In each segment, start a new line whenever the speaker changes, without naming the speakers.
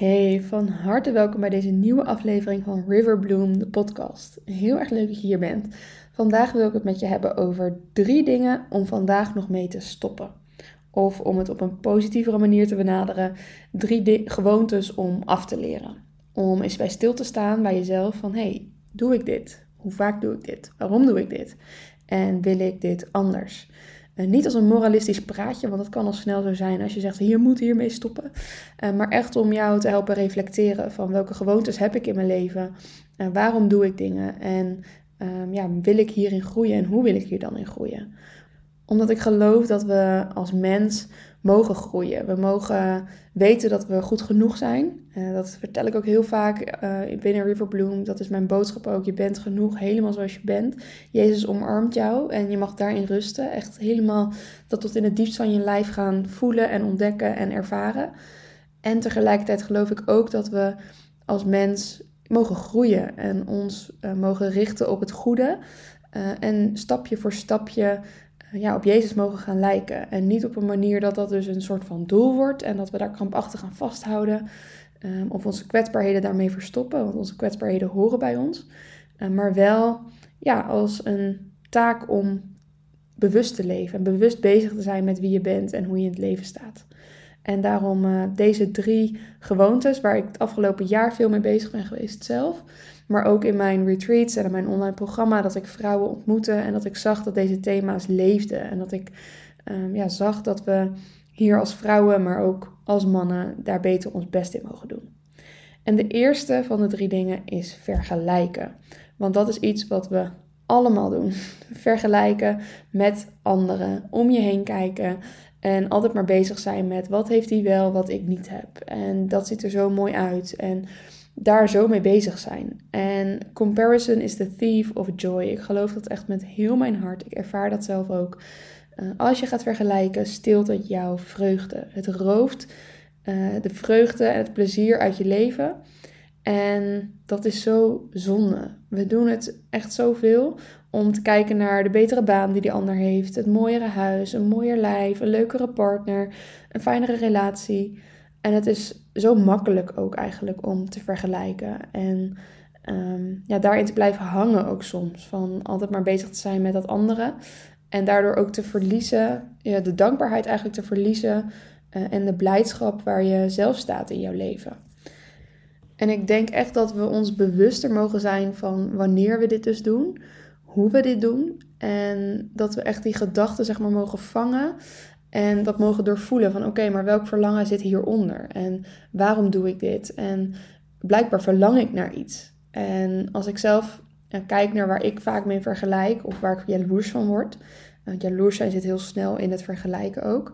Hey, van harte welkom bij deze nieuwe aflevering van River Bloom, de podcast. Heel erg leuk dat je hier bent. Vandaag wil ik het met je hebben over drie dingen om vandaag nog mee te stoppen. Of om het op een positievere manier te benaderen, drie gewoontes om af te leren. Om eens bij stil te staan bij jezelf van, hey, doe ik dit? Hoe vaak doe ik dit? Waarom doe ik dit? En wil ik dit anders? Uh, niet als een moralistisch praatje, want dat kan al snel zo zijn als je zegt hier moet hiermee stoppen. Uh, maar echt om jou te helpen reflecteren van welke gewoontes heb ik in mijn leven, uh, waarom doe ik dingen en um, ja, wil ik hierin groeien en hoe wil ik hier dan in groeien. Omdat ik geloof dat we als mens mogen groeien. We mogen weten dat we goed genoeg zijn. Uh, dat vertel ik ook heel vaak uh, binnen Riverbloom. Dat is mijn boodschap ook. Je bent genoeg, helemaal zoals je bent. Jezus omarmt jou en je mag daarin rusten. Echt helemaal dat tot in het diepst van je lijf gaan voelen en ontdekken en ervaren. En tegelijkertijd geloof ik ook dat we als mens mogen groeien en ons uh, mogen richten op het goede. en stapje voor stapje ja, op Jezus mogen gaan lijken. En niet op een manier dat dat dus een soort van doel wordt en dat we daar krampachtig aan vasthouden. Um, of onze kwetsbaarheden daarmee verstoppen, want onze kwetsbaarheden horen bij ons. Um, maar wel ja, als een taak om bewust te leven en bewust bezig te zijn met wie je bent en hoe je in het leven staat. En daarom uh, deze drie gewoontes, waar ik het afgelopen jaar veel mee bezig ben geweest zelf. Maar ook in mijn retreats en in mijn online programma, dat ik vrouwen ontmoette en dat ik zag dat deze thema's leefden. En dat ik um, ja, zag dat we hier als vrouwen, maar ook als mannen, daar beter ons best in mogen doen. En de eerste van de drie dingen is vergelijken. Want dat is iets wat we allemaal doen. Vergelijken met anderen, om je heen kijken. En altijd maar bezig zijn met wat heeft hij wel, wat ik niet heb. En dat ziet er zo mooi uit. En daar zo mee bezig zijn. En comparison is the thief of joy. Ik geloof dat echt met heel mijn hart. Ik ervaar dat zelf ook. Uh, als je gaat vergelijken, stilt het jouw vreugde. Het rooft uh, de vreugde en het plezier uit je leven. En dat is zo zonde. We doen het echt zoveel om te kijken naar de betere baan die die ander heeft, het mooiere huis, een mooier lijf, een leukere partner, een fijnere relatie. En het is zo makkelijk ook eigenlijk om te vergelijken. En um, ja, daarin te blijven hangen ook soms. Van altijd maar bezig te zijn met dat andere. En daardoor ook te verliezen, ja, de dankbaarheid eigenlijk te verliezen. Uh, en de blijdschap waar je zelf staat in jouw leven. En ik denk echt dat we ons bewuster mogen zijn van wanneer we dit dus doen, hoe we dit doen. En dat we echt die gedachten zeg maar mogen vangen en dat mogen doorvoelen van oké, maar welk verlangen zit hieronder? En waarom doe ik dit? En blijkbaar verlang ik naar iets. En als ik zelf kijk naar waar ik vaak mee vergelijk of waar ik jaloers van word. Want jaloers zijn zit heel snel in het vergelijken ook.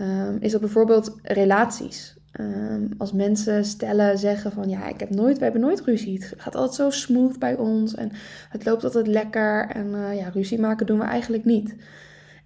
Um, is dat bijvoorbeeld relaties. Um, als mensen stellen, zeggen van ja, ik heb nooit, we hebben nooit ruzie. Het gaat altijd zo smooth bij ons en het loopt altijd lekker. En uh, ja, ruzie maken doen we eigenlijk niet.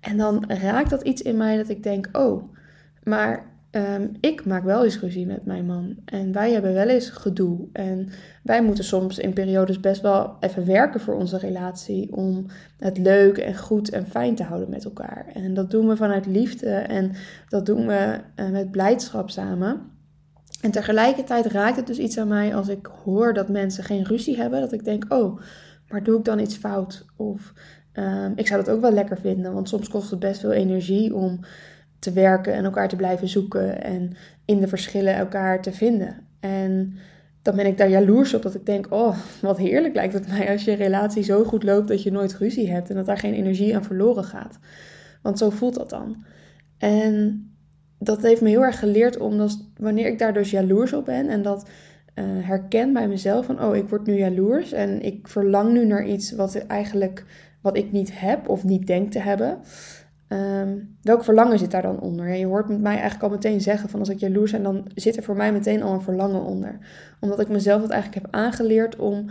En dan raakt dat iets in mij dat ik denk, oh, maar um, ik maak wel eens ruzie met mijn man. En wij hebben wel eens gedoe. En wij moeten soms in periodes best wel even werken voor onze relatie. Om het leuk en goed en fijn te houden met elkaar. En dat doen we vanuit liefde. En dat doen we uh, met blijdschap samen. En tegelijkertijd raakt het dus iets aan mij als ik hoor dat mensen geen ruzie hebben. Dat ik denk, oh, maar doe ik dan iets fout? Of Um, ik zou dat ook wel lekker vinden, want soms kost het best veel energie om te werken en elkaar te blijven zoeken en in de verschillen elkaar te vinden. En dan ben ik daar jaloers op dat ik denk, oh, wat heerlijk lijkt het mij als je relatie zo goed loopt dat je nooit ruzie hebt en dat daar geen energie aan verloren gaat. Want zo voelt dat dan. En dat heeft me heel erg geleerd omdat wanneer ik daar dus jaloers op ben en dat uh, herken bij mezelf van, oh, ik word nu jaloers en ik verlang nu naar iets wat eigenlijk wat ik niet heb of niet denk te hebben. Um, welk verlangen zit daar dan onder? Je hoort met mij eigenlijk al meteen zeggen van als ik jaloers ben, dan zit er voor mij meteen al een verlangen onder. Omdat ik mezelf dat eigenlijk heb aangeleerd om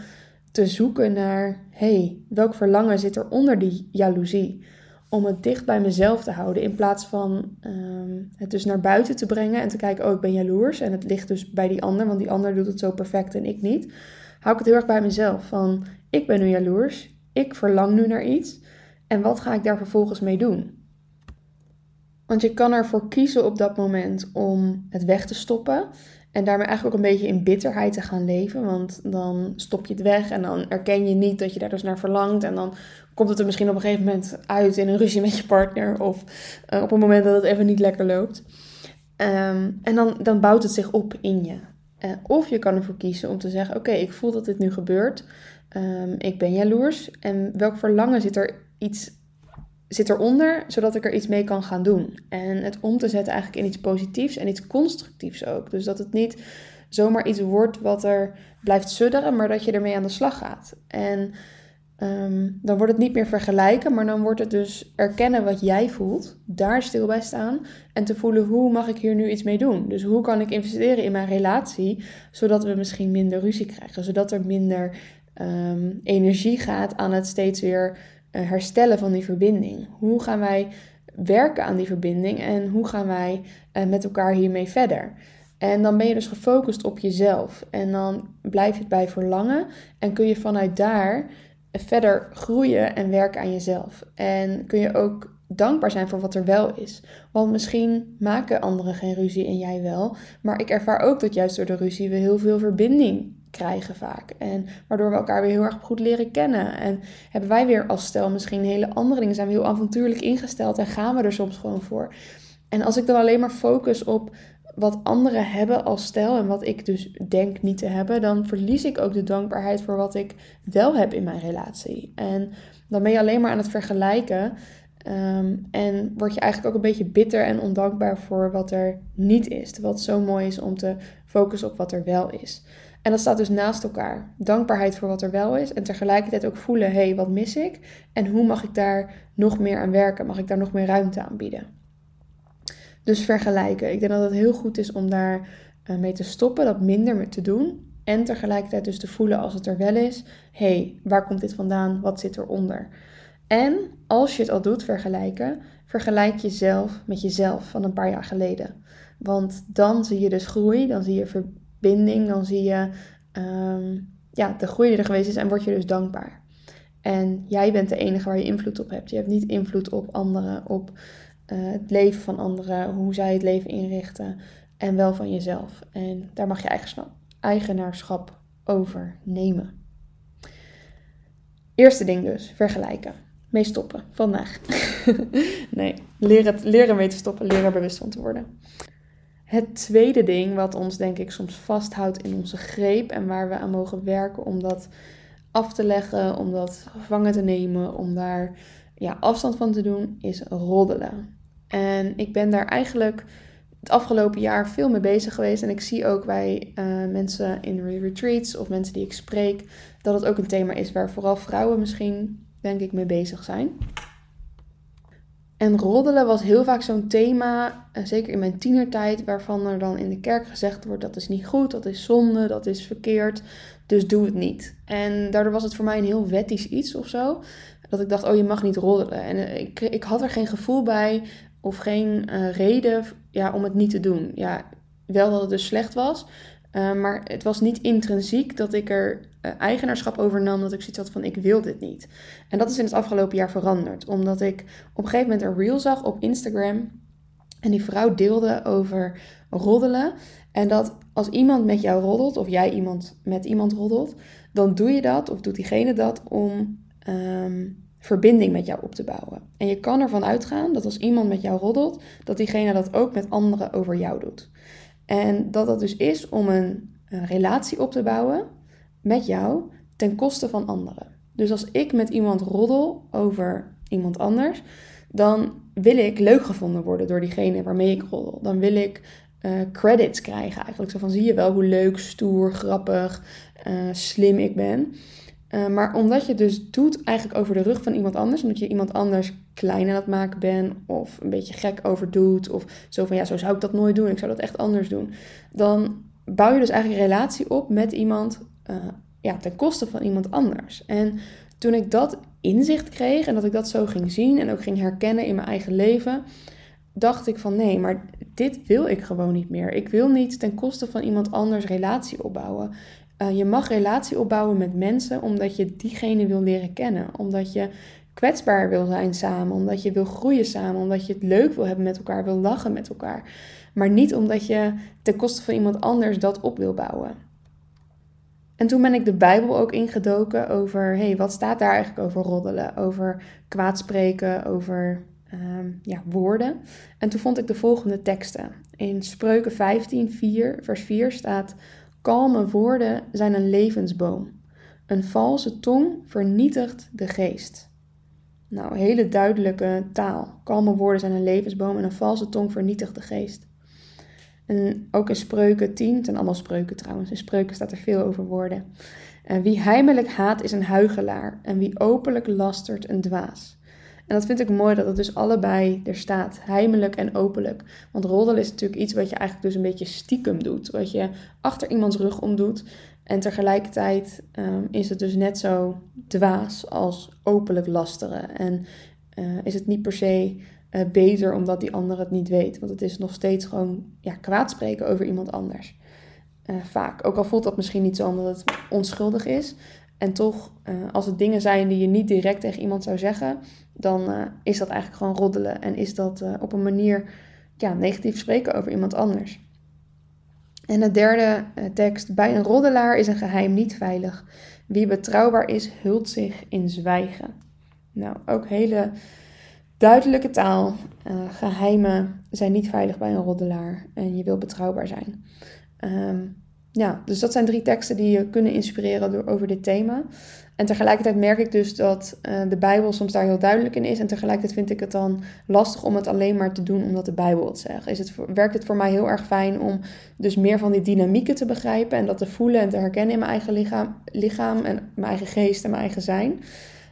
te zoeken naar, hey, welk verlangen zit er onder die jaloezie? Om het dicht bij mezelf te houden in plaats van um, het dus naar buiten te brengen en te kijken, oh ik ben jaloers en het ligt dus bij die ander, want die ander doet het zo perfect en ik niet. Hou ik het heel erg bij mezelf van, ik ben nu jaloers, ik verlang nu naar iets en wat ga ik daar vervolgens mee doen? Want je kan ervoor kiezen op dat moment om het weg te stoppen En daarmee eigenlijk ook een beetje in bitterheid te gaan leven. Want dan stop je het weg en dan erken je niet dat je daar dus naar verlangt. En dan komt het er misschien op een gegeven moment uit in een ruzie met je partner. Of uh, op een moment dat het even niet lekker loopt. Um, en dan, dan bouwt het zich op in je. Uh, of je kan ervoor kiezen om te zeggen: Oké, ik voel dat dit nu gebeurt. Um, ik ben jaloers. En welk verlangen zit er iets zit eronder, zodat ik er iets mee kan gaan doen. En het om te zetten eigenlijk in iets positiefs en iets constructiefs ook. Dus dat het niet zomaar iets wordt wat er blijft sudderen, maar dat je ermee aan de slag gaat. En um, dan wordt het niet meer vergelijken, maar dan wordt het dus erkennen wat jij voelt, daar stil bij staan en te voelen hoe mag ik hier nu iets mee doen. Dus hoe kan ik investeren in mijn relatie, zodat we misschien minder ruzie krijgen, zodat er minder um, energie gaat aan het steeds weer uh, herstellen van die verbinding. Hoe gaan wij werken aan die verbinding en hoe gaan wij uh, met elkaar hiermee verder? En dan ben je dus gefocust op jezelf. En dan blijf je het bij verlangen. En kun je vanuit daar verder groeien en werken aan jezelf. En kun je ook dankbaar zijn voor wat er wel is. Want misschien maken anderen geen ruzie en jij wel. Maar ik ervaar ook dat juist door de ruzie we heel veel verbinding krijgen vaak. En waardoor we elkaar weer heel erg goed leren kennen. En hebben wij weer als stel misschien hele andere dingen. Zijn we heel avontuurlijk ingesteld en gaan we er soms gewoon voor. En als ik dan alleen maar focus op wat anderen hebben als stel en wat ik dus denk niet te hebben, dan verlies ik ook de dankbaarheid voor wat ik wel heb in mijn relatie. En dan ben je alleen maar aan het vergelijken. Ehm, en word je eigenlijk ook een beetje bitter en ondankbaar voor wat er niet is. Wat zo mooi is om te focussen op wat er wel is. En dat staat dus naast elkaar. Dankbaarheid voor wat er wel is. En tegelijkertijd ook voelen, hé, hey, wat mis ik? En hoe mag ik daar nog meer aan werken? Mag ik daar nog meer ruimte aan bieden? Dus vergelijken. Ik denk dat het heel goed is om daar uh, mee te stoppen, dat minder te doen. En tegelijkertijd dus te voelen als het er wel is. Hé, hey, waar komt dit vandaan? Wat zit eronder? En als je het al doet, vergelijken. Vergelijk jezelf met jezelf van een paar jaar geleden. Want dan zie je dus groei, dan zie je binding, dan zie je um, ja, de groei die er geweest is en word je dus dankbaar. En jij bent de enige waar je invloed op hebt. Je hebt niet invloed op anderen, op uh, het leven van anderen, hoe zij het leven inrichten en wel van jezelf. En daar mag je eigenaarschap over nemen. Eerste ding dus, vergelijken. Mee stoppen, vandaag. nee, leren, leren mee te stoppen, leren bewust van te worden. Het tweede ding wat ons denk ik soms vasthoudt in onze greep en waar we aan mogen werken om dat af te leggen, om dat gevangen te nemen, om daar ja, afstand van te doen, is roddelen. En ik ben daar eigenlijk het afgelopen jaar veel mee bezig geweest. En ik zie ook bij uh, mensen in retreats of mensen die ik spreek, dat het ook een thema is waar vooral vrouwen misschien, denk ik, mee bezig zijn. En roddelen was heel vaak zo'n thema, eh, zeker in mijn tienertijd, waarvan er dan in de kerk gezegd wordt dat is niet goed, dat is zonde, dat is verkeerd, dus doe het niet. En daardoor was het voor mij een heel wettisch iets of zo, dat ik dacht, oh je mag niet roddelen. En eh, ik, ik had er geen gevoel bij of geen uh, reden ja, om het niet te doen. Ja, wel dat het dus slecht was, uh, maar het was niet intrinsiek dat ik er uh, eigenaarschap over nam, dat ik zoiets had van ik wil dit niet. En dat is in het afgelopen jaar veranderd, omdat ik op een gegeven moment een reel zag op Instagram en die vrouw deelde over roddelen. En dat als iemand met jou roddelt, of jij iemand met iemand roddelt, dan doe je dat, of doet diegene dat, om um, verbinding met jou op te bouwen. En je kan ervan uitgaan dat als iemand met jou roddelt, dat diegene dat ook met anderen over jou doet. En dat dat dus is om een, een relatie op te bouwen met jou ten koste van anderen. Dus als ik met iemand roddel over iemand anders, dan wil ik leuk gevonden worden door diegene waarmee ik roddel. Dan wil ik uh, credits krijgen eigenlijk. Zo van zie je wel hoe leuk, stoer, grappig, uh, slim ik ben. Uh, maar omdat je dus doet eigenlijk over de rug van iemand anders, omdat je iemand anders klein aan het maken bent of een beetje gek over doet of zo van ja, zo zou ik dat nooit doen, ik zou dat echt anders doen, dan bouw je dus eigenlijk relatie op met iemand uh, ja, ten koste van iemand anders. En toen ik dat inzicht kreeg en dat ik dat zo ging zien en ook ging herkennen in mijn eigen leven, dacht ik van nee, maar dit wil ik gewoon niet meer. Ik wil niet ten koste van iemand anders relatie opbouwen. Uh, je mag relatie opbouwen met mensen omdat je diegene wil leren kennen. Omdat je kwetsbaar wil zijn samen, omdat je wil groeien samen, omdat je het leuk wil hebben met elkaar, wil lachen met elkaar. Maar niet omdat je ten koste van iemand anders dat op wil bouwen. En toen ben ik de Bijbel ook ingedoken over, hey, wat staat daar eigenlijk over roddelen, over kwaadspreken, over ehm, ja, woorden. En toen vond ik de volgende teksten. In Spreuken 15, 4, vers 4 staat, kalme woorden zijn een levensboom. Een valse tong vernietigt de geest. Nou, hele duidelijke taal. Kalme woorden zijn een levensboom en een valse tong vernietigt de geest. En ook in Spreuken 10, het zijn allemaal spreuken trouwens, in Spreuken staat er veel over woorden. En wie heimelijk haat is een huigelaar en wie openlijk lastert een dwaas. En dat vind ik mooi dat het dus allebei er staat, heimelijk en openlijk. Want roddelen is natuurlijk iets wat je eigenlijk dus een beetje stiekem doet, wat je achter iemands rug om doet. En tegelijkertijd um, is het dus net zo dwaas als openlijk lasteren. En uh, is het niet per se uh, beter omdat die ander het niet weet. Want het is nog steeds gewoon ja, kwaadspreken over iemand anders. Uh, vaak. Ook al voelt dat misschien niet zo omdat het onschuldig is. En toch, als het dingen zijn die je niet direct tegen iemand zou zeggen, dan is dat eigenlijk gewoon roddelen. En is dat op een manier ja, negatief spreken over iemand anders. En de derde tekst. Bij een roddelaar is een geheim niet veilig. Wie betrouwbaar is, hult zich in zwijgen. Nou, ook hele Duidelijke taal, geheimen zijn niet veilig bij een roddelaar en je wil betrouwbaar zijn. Um, ja, dus dat zijn drie teksten die je kunnen inspireren door, over dit thema. En tegelijkertijd merk ik dus dat uh, de Bijbel soms daar heel duidelijk in is. En tegelijkertijd vind ik het dan lastig om het alleen maar te doen omdat de Bijbel het zegt. Is het, werkt het voor mij heel erg fijn om dus meer van die dynamieken te begrijpen en dat te voelen en te herkennen in mijn eigen lichaam, lichaam en mijn eigen geest en mijn eigen zijn.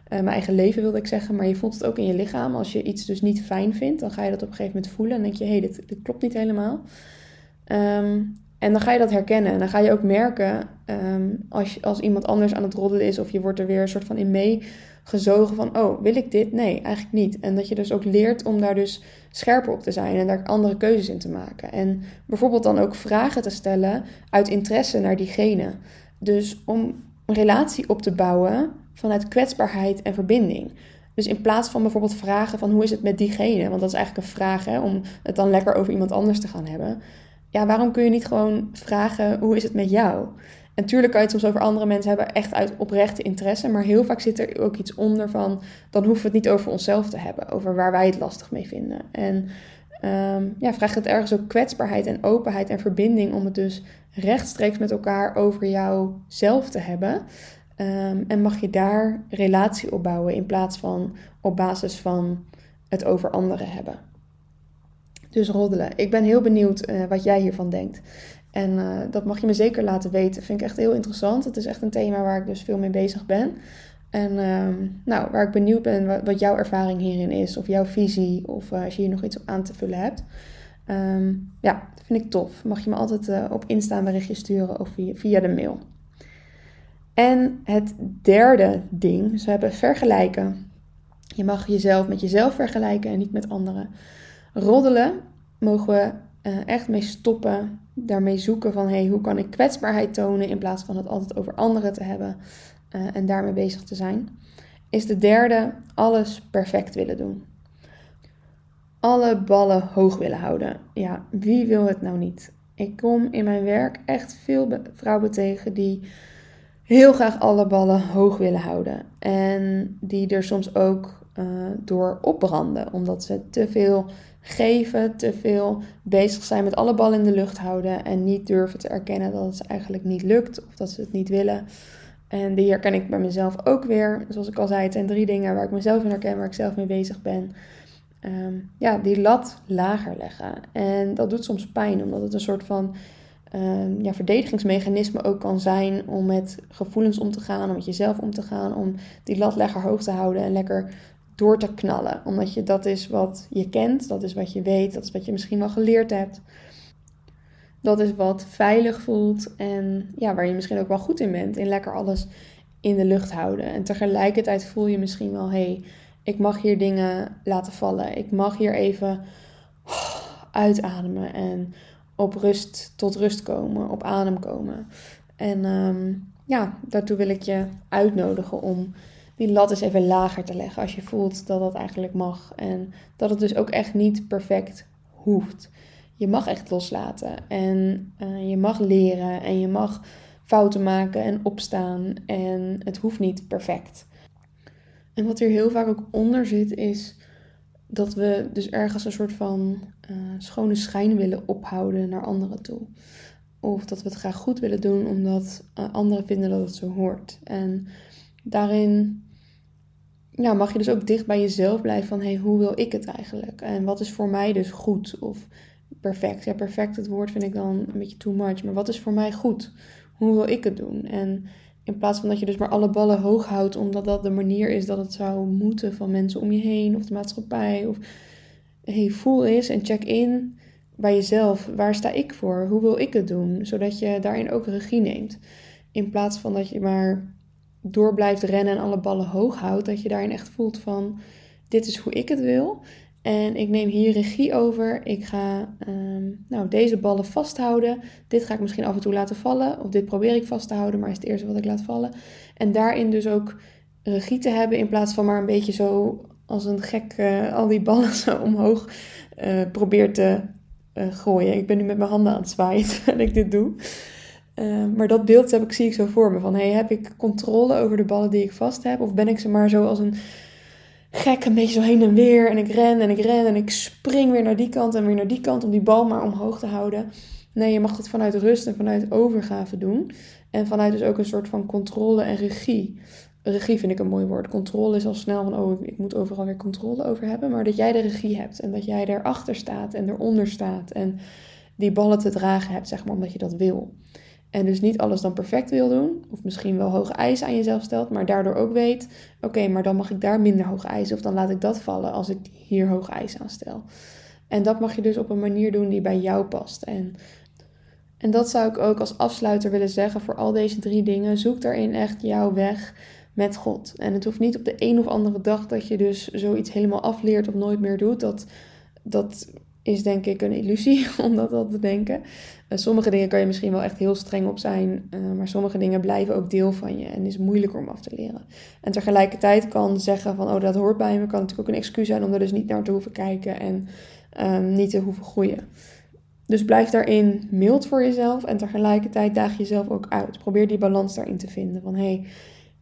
Eh, mijn eigen leven wilde ik zeggen, maar je voelt het ook in je lichaam. Als je iets dus niet fijn vindt, dan ga je dat op een gegeven moment voelen en denk je, hé, hey, dit, dit, klopt niet helemaal. Um, en dan ga je dat herkennen en dan ga je ook merken um, als, als iemand anders aan het roddelen is of je wordt er weer een soort van in meegezogen van, oh, wil ik dit? Nee, eigenlijk niet. En dat je dus ook leert om daar dus scherper op te zijn en daar andere keuzes in te maken. En bijvoorbeeld dan ook vragen te stellen uit interesse naar diegene. Dus om een relatie op te bouwen vanuit kwetsbaarheid en verbinding. Dus in plaats van bijvoorbeeld vragen van hoe is het met diegene, want dat is eigenlijk een vraag hè, om het dan lekker over iemand anders te gaan hebben. Ja, waarom kun je niet gewoon vragen hoe is het met jou? En natuurlijk kan je het soms over andere mensen hebben, echt uit oprechte interesse. Maar heel vaak zit er ook iets onder van, dan hoeven we het niet over onszelf te hebben. Over waar wij het lastig mee vinden. En um, ja, vraagt het ergens ook kwetsbaarheid en openheid en verbinding om het dus rechtstreeks met elkaar over jouzelf te hebben. Um, en mag je daar relatie opbouwen in plaats van op basis van het over anderen hebben. Dus roddelen. Ik ben heel benieuwd uh, wat jij hiervan denkt. En uh, dat mag je me zeker laten weten. Vind ik echt heel interessant. Het is echt een thema waar ik dus veel mee bezig ben. En um, nou, waar ik benieuwd ben wat, jouw ervaring hierin is. Of jouw visie. Of uh, als je hier nog iets op aan te vullen hebt. Um, ja, dat vind ik tof. Mag je me altijd op Insta een berichtje sturen of via, via de mail. En het derde ding, we hebben vergelijken. Je mag jezelf met jezelf vergelijken en niet met anderen. Roddelen mogen we uh, echt mee stoppen. Daarmee zoeken van hey, hoe kan ik kwetsbaarheid tonen in plaats van het altijd over anderen te hebben uh, en daarmee bezig te zijn. Is de derde alles perfect willen doen. Alle ballen hoog willen houden. Ja, wie wil het nou niet? Ik kom in mijn werk echt veel vrouwen tegen die heel graag alle ballen hoog willen houden. En die er soms ook uh, door opbranden, omdat ze te veel geven, te veel bezig zijn met alle ballen in de lucht houden en niet durven te erkennen dat het eigenlijk niet lukt of dat ze het niet willen. En die herken ik bij mezelf ook weer. Zoals ik al zei, het zijn drie dingen waar ik mezelf in herken, waar ik zelf mee bezig ben. Um, ja, die lat lager leggen. En dat doet soms pijn, omdat het een soort van uh, ja, verdedigingsmechanisme ook kan zijn om met gevoelens om te gaan, om met jezelf om te gaan, om die lat lekker hoog te houden en lekker door te knallen. Omdat je, dat is wat je kent, dat is wat je weet, dat is wat je misschien wel geleerd hebt. Dat is wat veilig voelt en ja, waar je misschien ook wel goed in bent, in lekker alles in de lucht houden. En tegelijkertijd voel je misschien wel, hé, hey, ik mag hier dingen laten vallen. Ik mag hier even uitademen en op rust, tot rust komen, op adem komen. En um, ja, daartoe wil ik je uitnodigen om die lat eens even lager te leggen als je voelt dat dat eigenlijk mag. En dat het dus ook echt niet perfect hoeft. Je mag echt loslaten en eh, je mag leren en je mag fouten maken en opstaan en het hoeft niet perfect. En wat hier heel vaak ook onder zit is dat we dus ergens een soort van uh, schone schijn willen ophouden naar anderen toe. Of dat we het graag goed willen doen omdat uh, anderen vinden dat het zo hoort. En daarin ja, mag je dus ook dicht bij jezelf blijven van hey, hoe wil ik het eigenlijk? En wat is voor mij dus goed of perfect? Ja, perfect, het woord vind ik dan een beetje too much. Maar wat is voor mij goed? Hoe wil ik het doen? En in plaats van dat je dus maar alle ballen hoog houdt, omdat dat de manier is dat het zou moeten van mensen om je heen of de maatschappij. Of hey, voel eens en check in bij jezelf. Waar sta ik voor? Hoe wil ik het doen? Zodat je daarin ook regie neemt. In plaats van dat je maar door blijft rennen en alle ballen hoog houdt, dat je daarin echt voelt van dit is hoe ik het wil. En ik neem hier regie over. Ik ga ehm, nou, deze ballen vasthouden. Dit ga ik misschien af en toe laten vallen. Of dit probeer ik vast te houden, maar is het eerste wat ik laat vallen. En daarin dus ook regie te hebben. In plaats van maar een beetje zo als een gek uh, al die ballen zo omhoog uh, probeer te uh, gooien. Ik ben nu met mijn handen aan het zwaaien terwijl ik dit doe. Maar dat beeld heb ik, zie ik zo voor me. Van hey, heb ik controle over de ballen die ik vast heb? Of ben ik ze maar zo als een gek een beetje zo heen en weer. En ik ren en ik ren en ik spring weer naar die kant en weer naar die kant om die bal maar omhoog te houden. Nee, je mag dat vanuit rust en vanuit overgave doen. En vanuit dus ook een soort van controle en regie. Regie vind ik een mooi woord. Controle is al snel van, oh, ik moet overal weer controle over hebben. Maar dat jij de regie hebt en dat jij erachter staat en eronder staat. En die ballen te dragen hebt, zeg maar, omdat je dat wil. En dus niet alles dan perfect wil doen, of misschien wel hoge eisen aan jezelf stelt, maar daardoor ook weet: oké, maar dan mag ik daar minder hoge eisen, of dan laat ik dat vallen als ik hier hoge eisen aan stel. En dat mag je dus op een manier doen die bij jou past. En, en dat zou ik ook als afsluiter willen zeggen voor al deze drie dingen. Zoek daarin echt jouw weg met God. En het hoeft niet op de een of andere dag dat je dus zoiets helemaal afleert of nooit meer doet. Dat, dat is denk ik een illusie om dat al te denken. Uh, sommige dingen kan je misschien wel echt heel streng op zijn, uh, maar sommige dingen blijven ook deel van je en is moeilijker om af te leren. En tegelijkertijd kan zeggen van, oh dat hoort bij me, kan natuurlijk ook een excuus zijn om er dus niet naar te hoeven kijken en um, niet te hoeven groeien. Dus blijf daarin mild voor jezelf en tegelijkertijd daag jezelf ook uit. Probeer die balans daarin te vinden van, hey,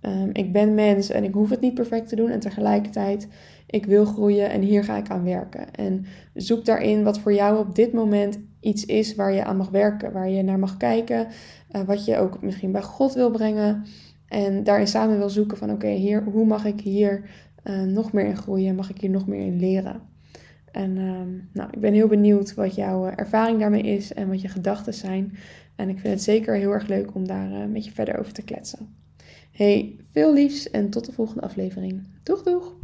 um, ik ben mens en ik hoef het niet perfect te doen en tegelijkertijd ik wil groeien en hier ga ik aan werken. En zoek daarin wat voor jou op dit moment iets is waar je aan mag werken, waar je naar mag kijken, uh, wat je ook misschien bij God wil brengen. En daarin samen wil zoeken van oké, hier, hoe mag ik hier uh, nog meer in groeien? Mag ik hier nog meer in leren? En uh, nou, ik ben heel benieuwd wat jouw ervaring daarmee is en wat je gedachten zijn. En ik vind het zeker heel erg leuk om daar uh, met je verder over te kletsen. Hey, veel liefs en tot de volgende aflevering. Doeg doeg!